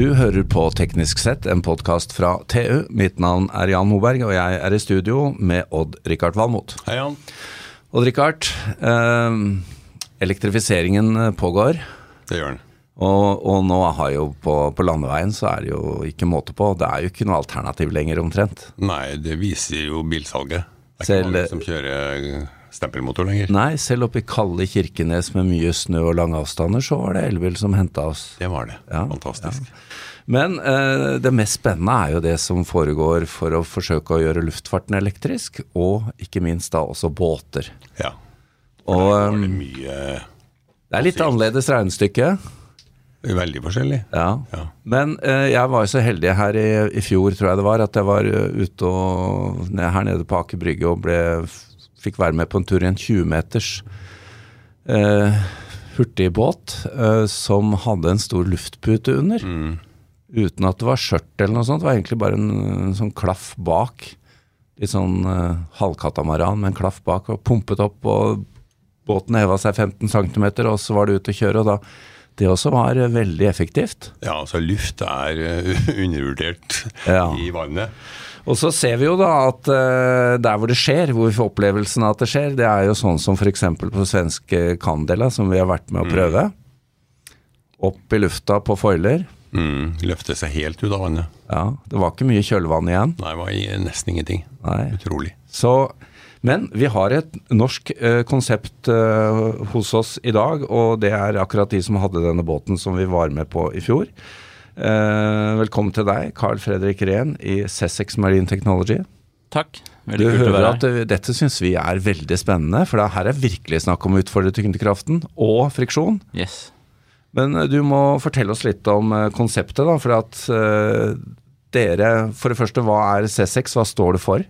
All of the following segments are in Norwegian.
Du hører på Teknisk sett, en podkast fra TU. Mitt navn er Jan Moberg, og jeg er i studio med Odd-Rikard Valmot. Hei, Jan. Odd-Rikard, eh, elektrifiseringen pågår. Det gjør den. Og, og nå har jo på, på, landeveien så er det jo ikke måte på. Det er jo ikke noe alternativ lenger, omtrent. Nei, det viser jo bilsalget. Det er Selv- ikke mange som kjører stempelmotor lenger. Nei, selv oppe i kalde Kirkenes med mye snø og lange avstander, så var det elbil som henta oss. Det var det. Ja, Fantastisk. Men eh, det mest spennende er jo det som foregår for å forsøke å gjøre luftfarten elektrisk, og ikke minst da også båter. Ja. Og Det var eh, det mye det er litt annerledes regnestykke. Veldig forskjellig. Ja. Ja. Men eh, jeg var jo så heldig her i, i fjor, tror jeg det var, at jeg var eh, ute og her nede på Aker Brygge og ble, fikk være med på en tur i en 20 meters eh, hurtigbåt eh, som hadde en stor luftpute under. Mm. Uten at det var skjørt eller noe sånt. Det var egentlig bare en, en sånn klaff bak. Litt sånn eh, halvkatamaran med en klaff bak, og pumpet opp, og båten heva seg 15 cm, og så var det ut å kjøre. og da det også var eh, veldig effektivt. Ja, altså luft er eh, undervurdert Ja. i vannet. Og så ser vi jo da at eh, der hvor det skjer, hvor vi får opplevelsen av at det skjer, det er jo sånn som f.eks. på svenske Candela, som vi har vært med å prøve. Opp i lufta på foiler. Mm. Løfte seg helt ut av vannet. Ja, det var ikke mye kjølvann igjen. Nei, det var nesten ingenting. Nei. Utrolig. Så, men vi har et norsk uh, konsept uh, hos oss i dag, og det er akkurat de som hadde denne båten som vi var med på i fjor. Eh, velkommen til deg, Carl Fredrik Rehn i Sessex Marine Technology. Takk. Veldig du hører at det, dette syns vi er veldig spennende, for det her er virkelig snakk om å utfordre tyngdekraften og friksjon. Yes. Men eh, du må fortelle oss litt om eh, konseptet, da. For at eh, dere For det første, hva er C6? Hva står det for?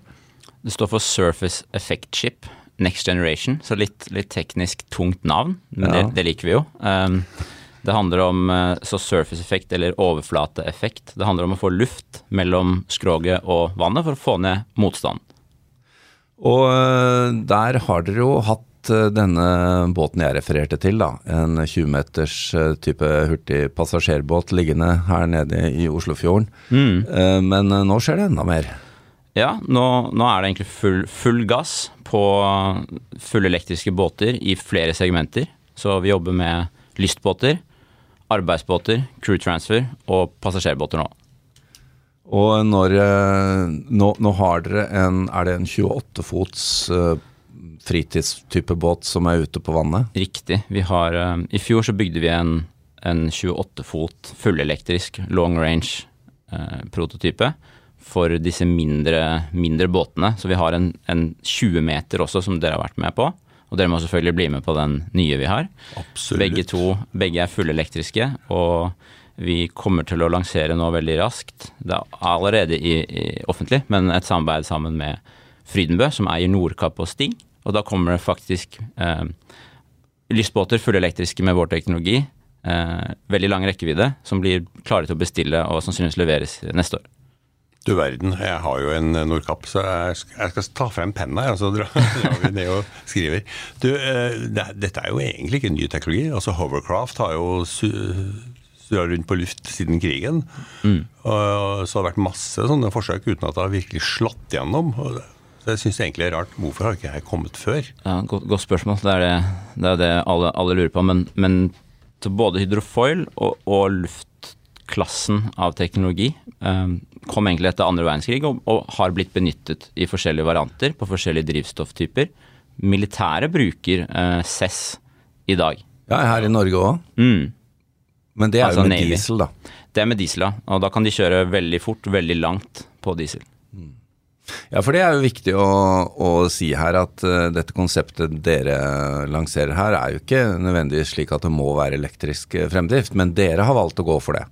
Det står for Surface Effect Ship Next Generation, så litt, litt teknisk tungt navn, men Ja. det, det liker vi jo. Um, det handler om eh, så surface effect, eller overflateeffekt. Det handler om å få luft mellom skroget og vannet for å få ned motstand. Og eh, der har dere jo hatt eh, denne båten jeg refererte til, da. En 20 meters type hurtig passasjerbåt liggende her nede i Oslofjorden. Mm. Men nå skjer det enda mer. Ja, nå, nå er det egentlig full, full gass på fullelektriske båter i flere segmenter. Så vi jobber med lystbåter, arbeidsbåter, crew transfer og passasjerbåter nå. Og når eh, Nå, nå har dere en Er det en 28 fots eh, fritidstype båt som er ute på vannet? Riktig. Vi har, eh, I fjor så bygde vi en, en 28 fot fullelektrisk long range eh, prototype for disse mindre, mindre båtene. Så vi har en, en 20 meter også som dere har vært med på. Og dere må selvfølgelig bli med på den nye vi har. Absolutt. Begge to begge er fullelektriske, og vi kommer til å lansere nå veldig raskt. Det er allerede i, i offentlig, men et samarbeid sammen med Frydenbø, som eier Nordkapp og Sting. Og da kommer det faktisk eh, lystbåter fullelektriske med vår teknologi. Eh, veldig lang rekkevidde, som blir klare til å bestille og sannsynligvis leveres neste år. Du verden, jeg har jo en Nordkapp, så jeg skal, ta frem penna og så drar vi ned og skriver. Du, eh, dette er jo egentlig ikke ny teknologi. Altså Hovercraft har jo su- surra rundt på luft siden krigen. Og så har det vært masse sånne forsøk uten at det har virkelig slått gjennom. Så jeg syns egentlig det er rart. Hvorfor har ikke jeg kommet før? Ja, godt, godt spørsmål. Det er det, det, er det alle, alle lurer på. Men, men både hydrofoil og, og luftklassen av teknologi eh, kom egentlig etter andre verdenskrig og, og har blitt benyttet i forskjellige varianter på forskjellige drivstofftyper. Militæret bruker eh, CESS i dag. Ja, her i Norge òg. Mm. Men det er Altså jo med Navy. diesel, da. Det er med diesel, ja. Og da kan de kjøre veldig fort, veldig langt på diesel. Ja, for det er jo viktig å, å si her at uh, dette konseptet dere lanserer her, er jo ikke nødvendigvis slik at det må være elektrisk eh, fremdrift, men dere har valgt å gå for det.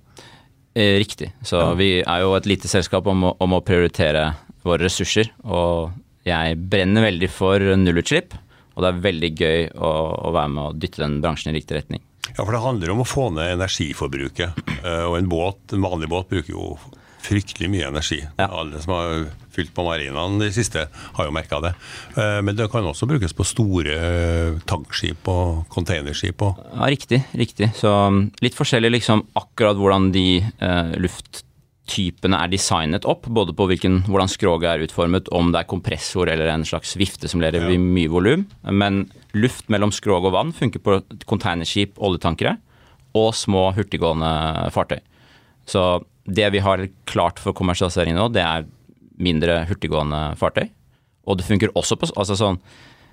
Eh, riktig. Så vi er jo et lite selskap om å, om å prioritere våre ressurser. Og jeg brenner veldig for nullutslipp, og det er veldig gøy å, å være med og dytte den bransjen i riktig retning. Ja, for det handler om å få ned energiforbruket. Eh, Og en båt, en vanlig båt bruker jo fryktelig mye energi. Ja. Alle som har fylt på marinaen de siste, har jo merka det. Eh, Men det kan også brukes på store eh, tankskip og containerskip. Og, Ja, riktig. riktig. Så um, litt forskjellig liksom akkurat hvordan de eh, lufttypene er designet opp. Både på hvilken, hvordan skroget er utformet, om det er kompressor eller en slags vifte som leverer Ja. mye volum. Men luft mellom skrog og vann funker på containerskip, oljetankere og små hurtiggående fartøy. Så det vi har klart for kommersialisering nå, det er mindre hurtiggående fartøy. Og det funker også på altså sånn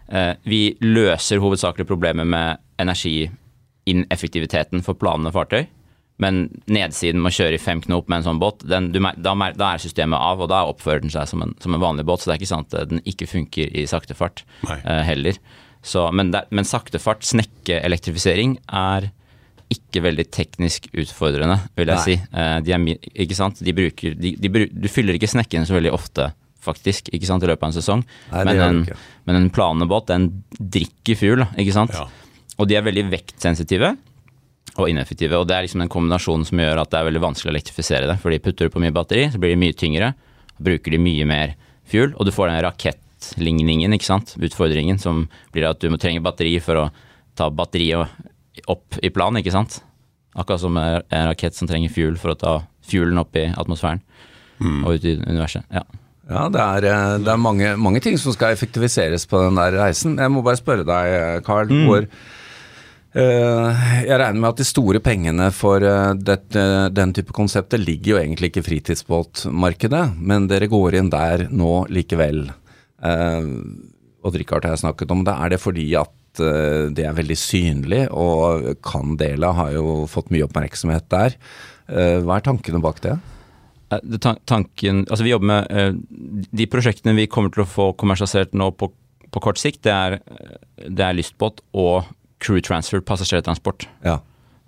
eh, Vi løser hovedsakelig problemet med energiineffektiviteten for planende fartøy. Men nedsiden med å kjøre i fem knop med en sånn båt, den, du, da, da er systemet av, og da oppfører den seg som en, som en vanlig båt. Så det er ikke sant at den ikke funker i sakte fart eh, heller. Så, men, der, men sakte fart, snekkeelektrifisering, er ikke veldig teknisk utfordrende, vil jeg Nei. si. Eh, de er, ikke sant? De bruker, de, de, du fyller ikke snekkene så veldig ofte, faktisk, ikke sant, i løpet av en sesong. Nei, men, en, men en planebåt, den drikker fuel, ikke sant? Ja. Og de er veldig vektsensitive og ineffektive. Og det er liksom den kombinasjonen som gjør at det er veldig vanskelig å elektrifisere det. Fordi putter du på mye batteri, så blir de mye tyngre, bruker de mye mer fuel, og du får den rakettligningen, ikke sant, utfordringen, som blir at du må trenge batteri for å ta batteriet opp i plan, ikke sant. Akkurat som en rakett som trenger fuel for å ta fuelen opp i atmosfæren og ut i universet. Ja. Ja, det er, eh, det er mange, mange ting som skal effektiviseres på den der reisen. Jeg må bare spørre deg, Carl, hvor uh, Jeg regner med at de store pengene for uh, det, uh, den type konsepter ligger jo egentlig ikke i fritidsbåtmarkedet, men dere går inn der nå likevel. Og Richard har jeg snakket om det. Er det fordi at eh, det er veldig synlig, og Candela har jo fått mye oppmerksomhet der. Eh, hva er tankene bak det? Eh, det tan- tanken, altså vi jobber med De prosjektene vi kommer til å få kommersialisert nå på, på kort sikt, det er, det er lystbåt og crew transfer, passasjertransport. Ja.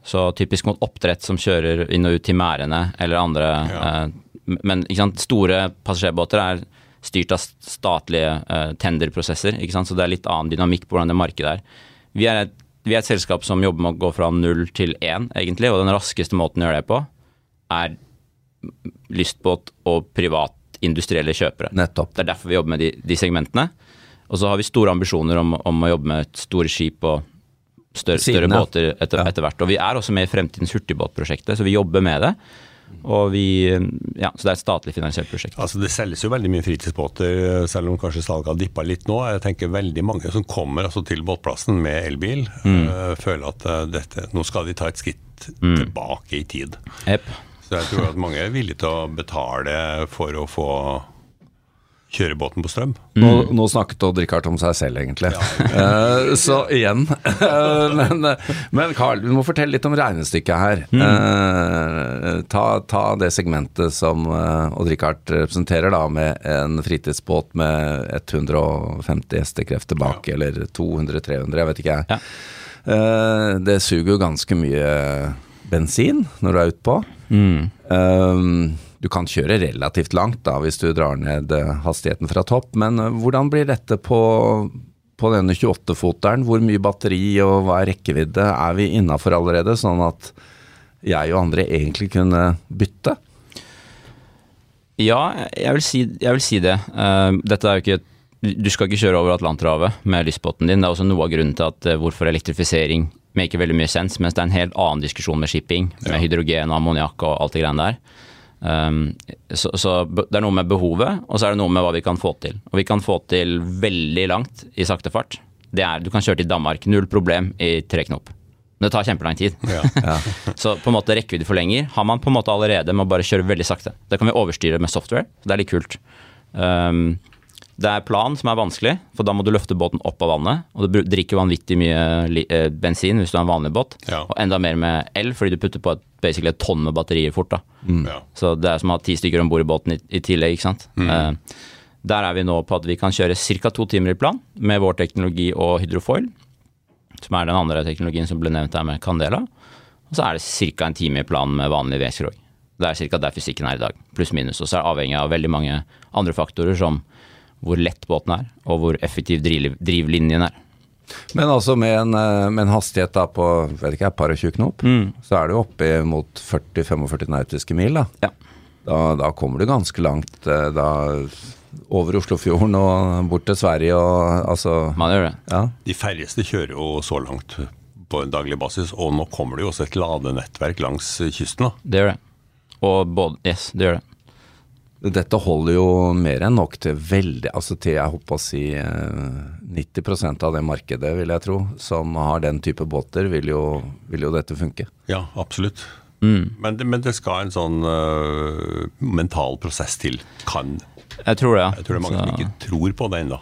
Så typisk mot oppdrett som kjører inn og ut til merdene eller andre. Ja. eh, men ikke sant, store passasjerbåter er styrt av statlige eh, tenderprosesser, ikke sant? så det er litt annen dynamikk på hvordan det markedet er. Vi er, et, vi er et selskap som jobber med å gå fra null til én, egentlig, og den raskeste måten å gjøre det på er lystbåt og privat industrielle kjøpere. Nettopp. Det er derfor vi jobber med de, de segmentene. Og så har vi store ambisjoner om, om å jobbe med store skip og større, større båter etter, Ja. etter hvert. Og vi er også med i Fremtidens hurtigbåtprosjektet, så vi jobber med det. Og vi, ja, så det er et statlig finansiert prosjekt. Altså Det selges jo veldig mye fritidsbåter, selv om kanskje salget har dippa litt nå. Jeg tenker veldig mange som kommer altså til båtplassen med elbil, eh, føler at eh, dette, nå skal de ta et skritt tilbake i tid. Yep. Så jeg tror at mange er villige til å betale for å få kjøre båten på strøm. Nå, nå snakket Odd Rikard om seg selv, egentlig. Eh, så igjen. men, men Carl, du må fortelle litt om regnestykket her. Eh, ta, ta det segmentet som uh, Odd Rikard representerer, da, med en fritidsbåt med 150 hestekrefter bak, eller 200-300, jeg vet ikke jeg. Ja. Uh, det suger jo ganske mye bensin når du er utpå. Mm. Um, du kan kjøre relativt langt da, hvis du drar ned eh, hastigheten fra topp, men eh, hvordan blir dette på, på denne 28-foteren? Hvor mye batteri og hva er rekkevidde? Er vi innafor allerede, sånn at jeg og andre egentlig kunne bytte? Ja, jeg vil si, jeg vil si det. Uh, dette er jo ikke Du skal ikke kjøre over Atlanterhavet med lystbåten din. Det er også noe av grunnen til at eh, hvorfor elektrifisering maker veldig mye sens, mens det er en helt annen diskusjon med shipping, med hydrogen og ammoniakk og alt det greiene der. Um, så, så det er noe med behovet, og så er det noe med hva vi kan få til. Og vi kan få til veldig langt i sakte fart. Det er, du kan kjøre til Danmark, null problem i tre knop. Men det tar kjempelang tid. Ja. Så på en måte rekkevidde forlenger har man på en måte allerede med å bare kjøre veldig sakte. Det kan vi overstyre med software, så det er litt kult. Um, det er plan som er vanskelig, for da må du løfte båten opp av vannet. Og du drikker vanvittig mye eh, bensin hvis du har en vanlig båt. Ja. Og enda mer med el, fordi du putter på et, basically et tonn med batterier fort. da. Ja. Så det er som å ha ti stykker om bord i båten i, i tillegg, ikke sant. Eh, der er vi nå på at vi kan kjøre ca. to timer i plan med vår teknologi og hydrofoil, som er den andre teknologien som ble nevnt her med Candela. Og så er det ca. en time i plan med vanlig V-skrog. Det er ca. der fysikken er i dag, pluss minus. Og så er det avhengig av veldig mange andre faktorer, som hvor lett båten er, og hvor effektiv driv, drivlinjen er. Men altså med en, eh, med en hastighet da på vet ikke, par og 20 knop, så er du oppe mot 40-45 nautiske mil. da. Ja. da, da kommer du ganske langt. eh, Da over Oslofjorden og bort til Sverige og altså Man gjør det. Ja. De færreste kjører jo så langt på en daglig basis, og nå kommer det jo også et ladenettverk langs kysten. da. Det gjør det. Og både Yes, det gjør det. Dette holder jo mer enn nok til veldig Altså til jeg håper å si eh, 90% av det markedet, vil jeg tro, som har den type båter, vil jo, vil jo dette funke. Ja, absolutt. Mm. Men, det, men det skal en sånn uh, mental prosess til. Kan. Jeg tror det, ja. Jeg tror det er mange Så- som ikke tror på det ennå.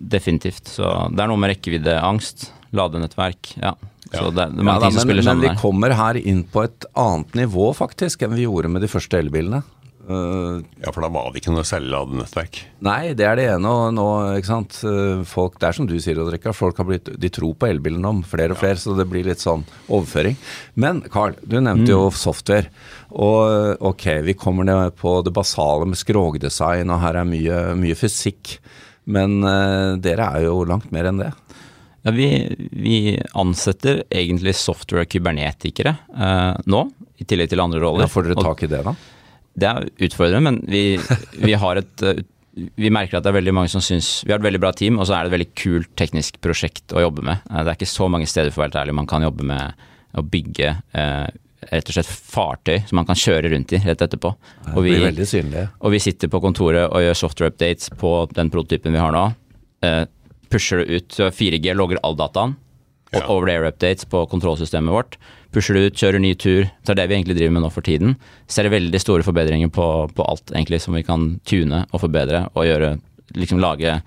Definitivt. Så det er noe med rekkeviddeangst, ladenettverk, ja. Så Ja. det, det er Ja, mange da, som men, spiller men vi kommer her inn på et annet nivå faktisk enn vi gjorde med de første elbilene. Eh, Ja, for da var det ikke noe selvladenettverk? ladenettverk. nei, det er det ene. Og nå, ikke sant. Eh, Folk, det er som du sier, Odd-Rikard. Folk har blitt, de tror på elbilen om flere og flere, så det blir litt sånn overføring. Men Carl, du nevnte jo software. Og ok, vi kommer ned på det basale med skrogdesign, og her er mye, mye fysikk. Men uh, dere er jo langt mer enn det. Ja, vi, vi ansetter egentlig software-kybernetikere uh, nå, i tillegg til andre roller. Ja, får dere tak i det, da? Det er utfordrende, men vi, vi har et eh, vi merker at det er veldig mange som syns Vi har et veldig bra team, og så er det et veldig kult teknisk prosjekt å jobbe med. Eh, Det er ikke så mange steder for å være ærlig man kan jobbe med å bygge eh, rett og slett fartøy som man kan kjøre rundt i rett etterpå. Og vi, og vi sitter på kontoret og gjør software updates på den prototypen vi har nå. Eh, pusher det ut, 4G logger all dataen. Ja. over the air updates på kontrollsystemet vårt. Pusher det ut, kjører ny tur. Det er det vi egentlig driver med nå for tiden. Ser veldig store forbedringer på, på alt egentlig som vi kan tune og forbedre og gjøre liksom lage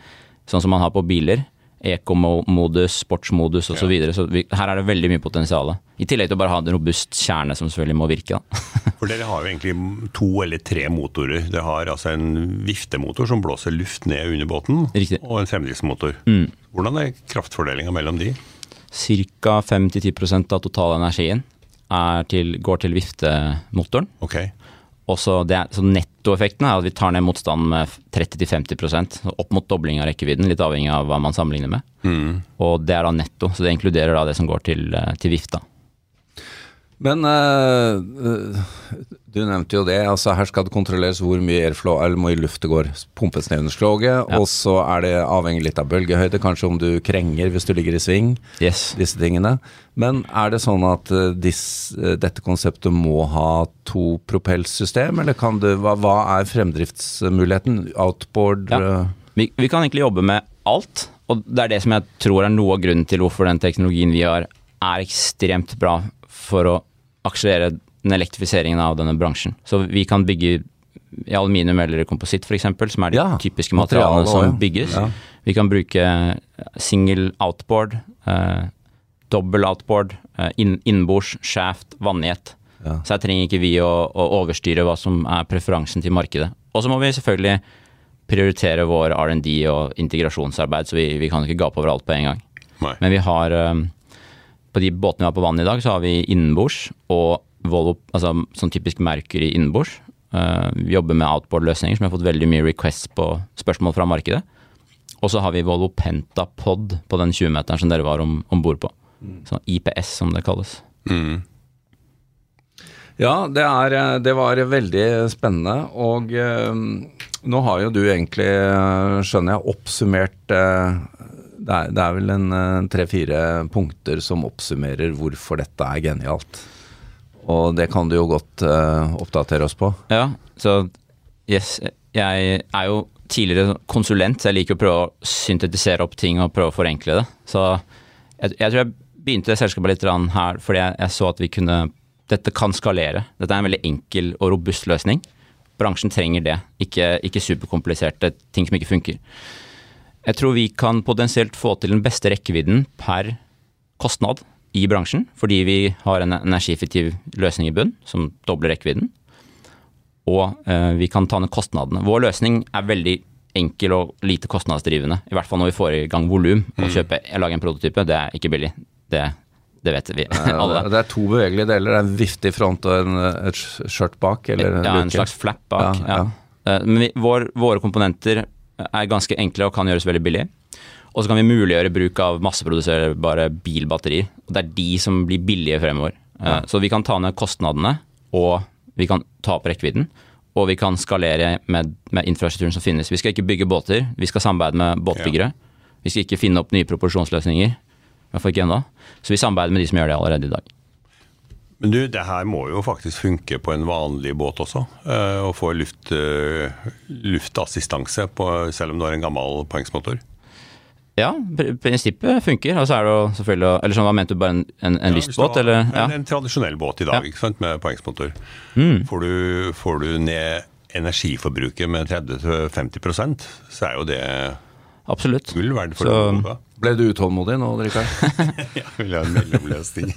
sånn som man har på biler. Ekomodus, sportsmodus osv. Så, videre. så vi, her er det veldig mye potensial. I tillegg til å bare ha en robust kjerne som selvfølgelig må virke. For dere har jo egentlig to eller tre motorer. Dere har altså en viftemotor som blåser luft ned under båten, Riktig. og en fremdriftsmotor. Hvordan er kraftfordelinga mellom de? Ca. 5-10 av totalenergien er til, går til viftemotoren. Okay. Det så nettoeffekten er at vi tar ned motstanden med 30-50 så Opp mot dobling av rekkevidden, litt avhengig av hva man sammenligner med. Og det er da netto, så det inkluderer da det som går til, eh, til vifta. Men eh, du nevnte jo det. altså Her skal det kontrolleres hvor mye airflow eller hvor mye luft det går. Pumpes ned under skroget. Og så er det avhengig litt av bølgehøyde, kanskje om du krenger hvis du ligger i sving. Yes. Disse tingene. Men er det sånn at uh, dis, uh, dette konseptet må ha to propellsystem, eller kan du hva, hva er fremdriftsmuligheten? Outboard? Ja. Vi, vi kan egentlig jobbe med alt, og det er det som jeg tror er noe av grunnen til hvorfor den teknologien vi har er ekstremt bra for å akselerere den elektrifiseringen av denne bransjen. Så vi kan bygge i aluminium eller kompositt f.eks., som er de Ja, typiske materiale materialene som også, ja. bygges. Ja. Vi kan bruke single outboard, eh, dobbel outboard, eh, inn, innbords, shaft, vannjet. Ja. Så her trenger ikke vi å, å overstyre hva som er preferansen til markedet. Og så må vi selvfølgelig prioritere vår R&D og integrasjonsarbeid, så vi, vi kan ikke gape over alt på en gang. Nei. Men vi har eh, På de båtene vi har på vannet i dag, så har vi innenbords og Volvo, altså sånn typisk Mercury innenbords. Uh, vi jobber med outboard-løsninger, som har fått veldig mye requests på spørsmål fra markedet. Og så har vi Volvo Penta Pod på den 20-meteren som dere var om bord på. Sånn IPS, som det kalles. Mm. Ja, det, er, eh, det var veldig spennende. Og eh, nå har jo du egentlig, eh, skjønner jeg, oppsummert eh, det, er, det er vel en eh, tre-fire punkter som oppsummerer hvorfor dette er genialt. Og det kan du jo godt uh, oppdatere oss på. Ja, så yes, jeg er jo tidligere konsulent, så jeg liker å prøve å syntetisere opp ting og prøve å forenkle det. Så jeg, jeg tror jeg begynte selskapet litt her fordi jeg, jeg så at vi kunne Dette kan skalere. Dette er en veldig enkel og robust løsning. Bransjen trenger det, ikke, ikke superkompliserte ting som ikke funker. Jeg tror vi kan potensielt få til den beste rekkevidden per kostnad i bransjen, fordi vi har en energieffektiv løsning i bunn som dobler rekkevidden og eh, vi kan ta ned kostnadene. Vår løsning er veldig enkel og lite kostnadsdrivende. I hvert fall når vi får i gang volum. Å kjøpe, lage en prototype, det er ikke billig. Det, det vet vi alle. Eh, Det er to bevegelige deler. Det er en vifte i front og en, et skjørt bak. Eller ja, en luke. slags flap bak. Ja, Ja, ja. Men vi, vår, våre komponenter er ganske enkle og kan gjøres veldig billig. Og så kan vi muliggjøre bruk av masseproduserbare bilbatterier. Og det er de som blir billige fremover. Ja. Så vi kan ta ned kostnadene, og vi kan ta opp rekkevidden. og vi kan skalere med, med infrastrukturen som finnes. Vi skal ikke bygge båter, vi skal samarbeide med båtbyggere. Vi skal ikke finne opp nye proporsjonsløsninger. I hvert fall ikke ennå. Så vi samarbeider med de som gjør det allerede i dag. Men du, det her må jo faktisk funke på en vanlig båt også. Å Å få luft, eh, luftassistanse på, selv om du har en gammel poengsmotor. Ja, pr- prinsippet funker. Og så er det jo selvfølgelig Eller sånn, hva mente du, bare en, en, en Ja, lystbåt, eller? Ja. en tradisjonell båt i dag Ja. ikke sant, med poengsmotor. Mm. Får, du, får du ned energiforbruket med 30-50% så er jo det Absolutt. gull verdt for Så- boka. Ble du utålmodig nå, Rikard? Ja, vil ha en mellomløsning.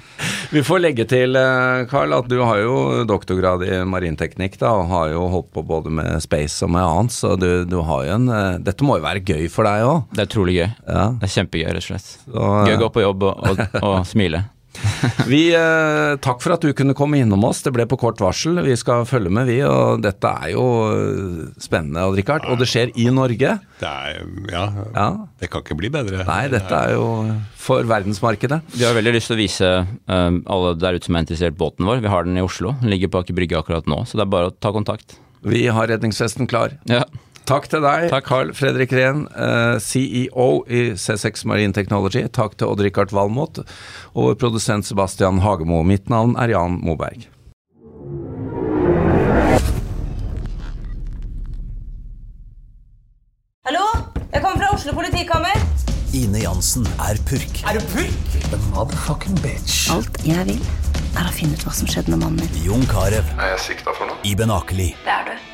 Vi får legge til, eh, Carl, at du har jo doktorgrad i marinteknikk, da, og har jo holdt på både med space og med annet, så du, du har jo en eh, Dette må jo være gøy for deg òg? Det er utrolig gøy. Ja. Det er kjempegøy, rett og slett. Så, Gøy å gå på jobb og, og, og smile. Vi, eh, takk for at du kunne komme innom oss. Det ble på kort varsel. Vi skal følge med, vi. Og dette er jo eh, spennende, Odd Rikard. Og det skjer i Norge. Det er, ja, Ja. det kan ikke bli bedre. Nei, dette er jo for verdensmarkedet. Vi har veldig lyst til å vise um, alle der ute som er interessert båten vår. Vi har den i Oslo. Den ligger på Aker Brygge akkurat nå, så det er bare å ta kontakt. Vi har redningsvesten klar. Ja. Takk til deg, Takk. Carl Fredrik Rehn, eh, CEO i C6 Marine Technology. Takk til Odd-Rikard Valmot og vår produsent Sebastian Hagemo. Mitt navn er Jan Moberg. Hallo? Jeg kommer fra Oslo politikammer. Ine Jansen er purk. Er du purk? The motherfucking bitch. Alt jeg vil, er å finne ut hva som skjedde med mannen min. Jon Carew. Er jeg sikta for noe? Iben Akeli. Det er du.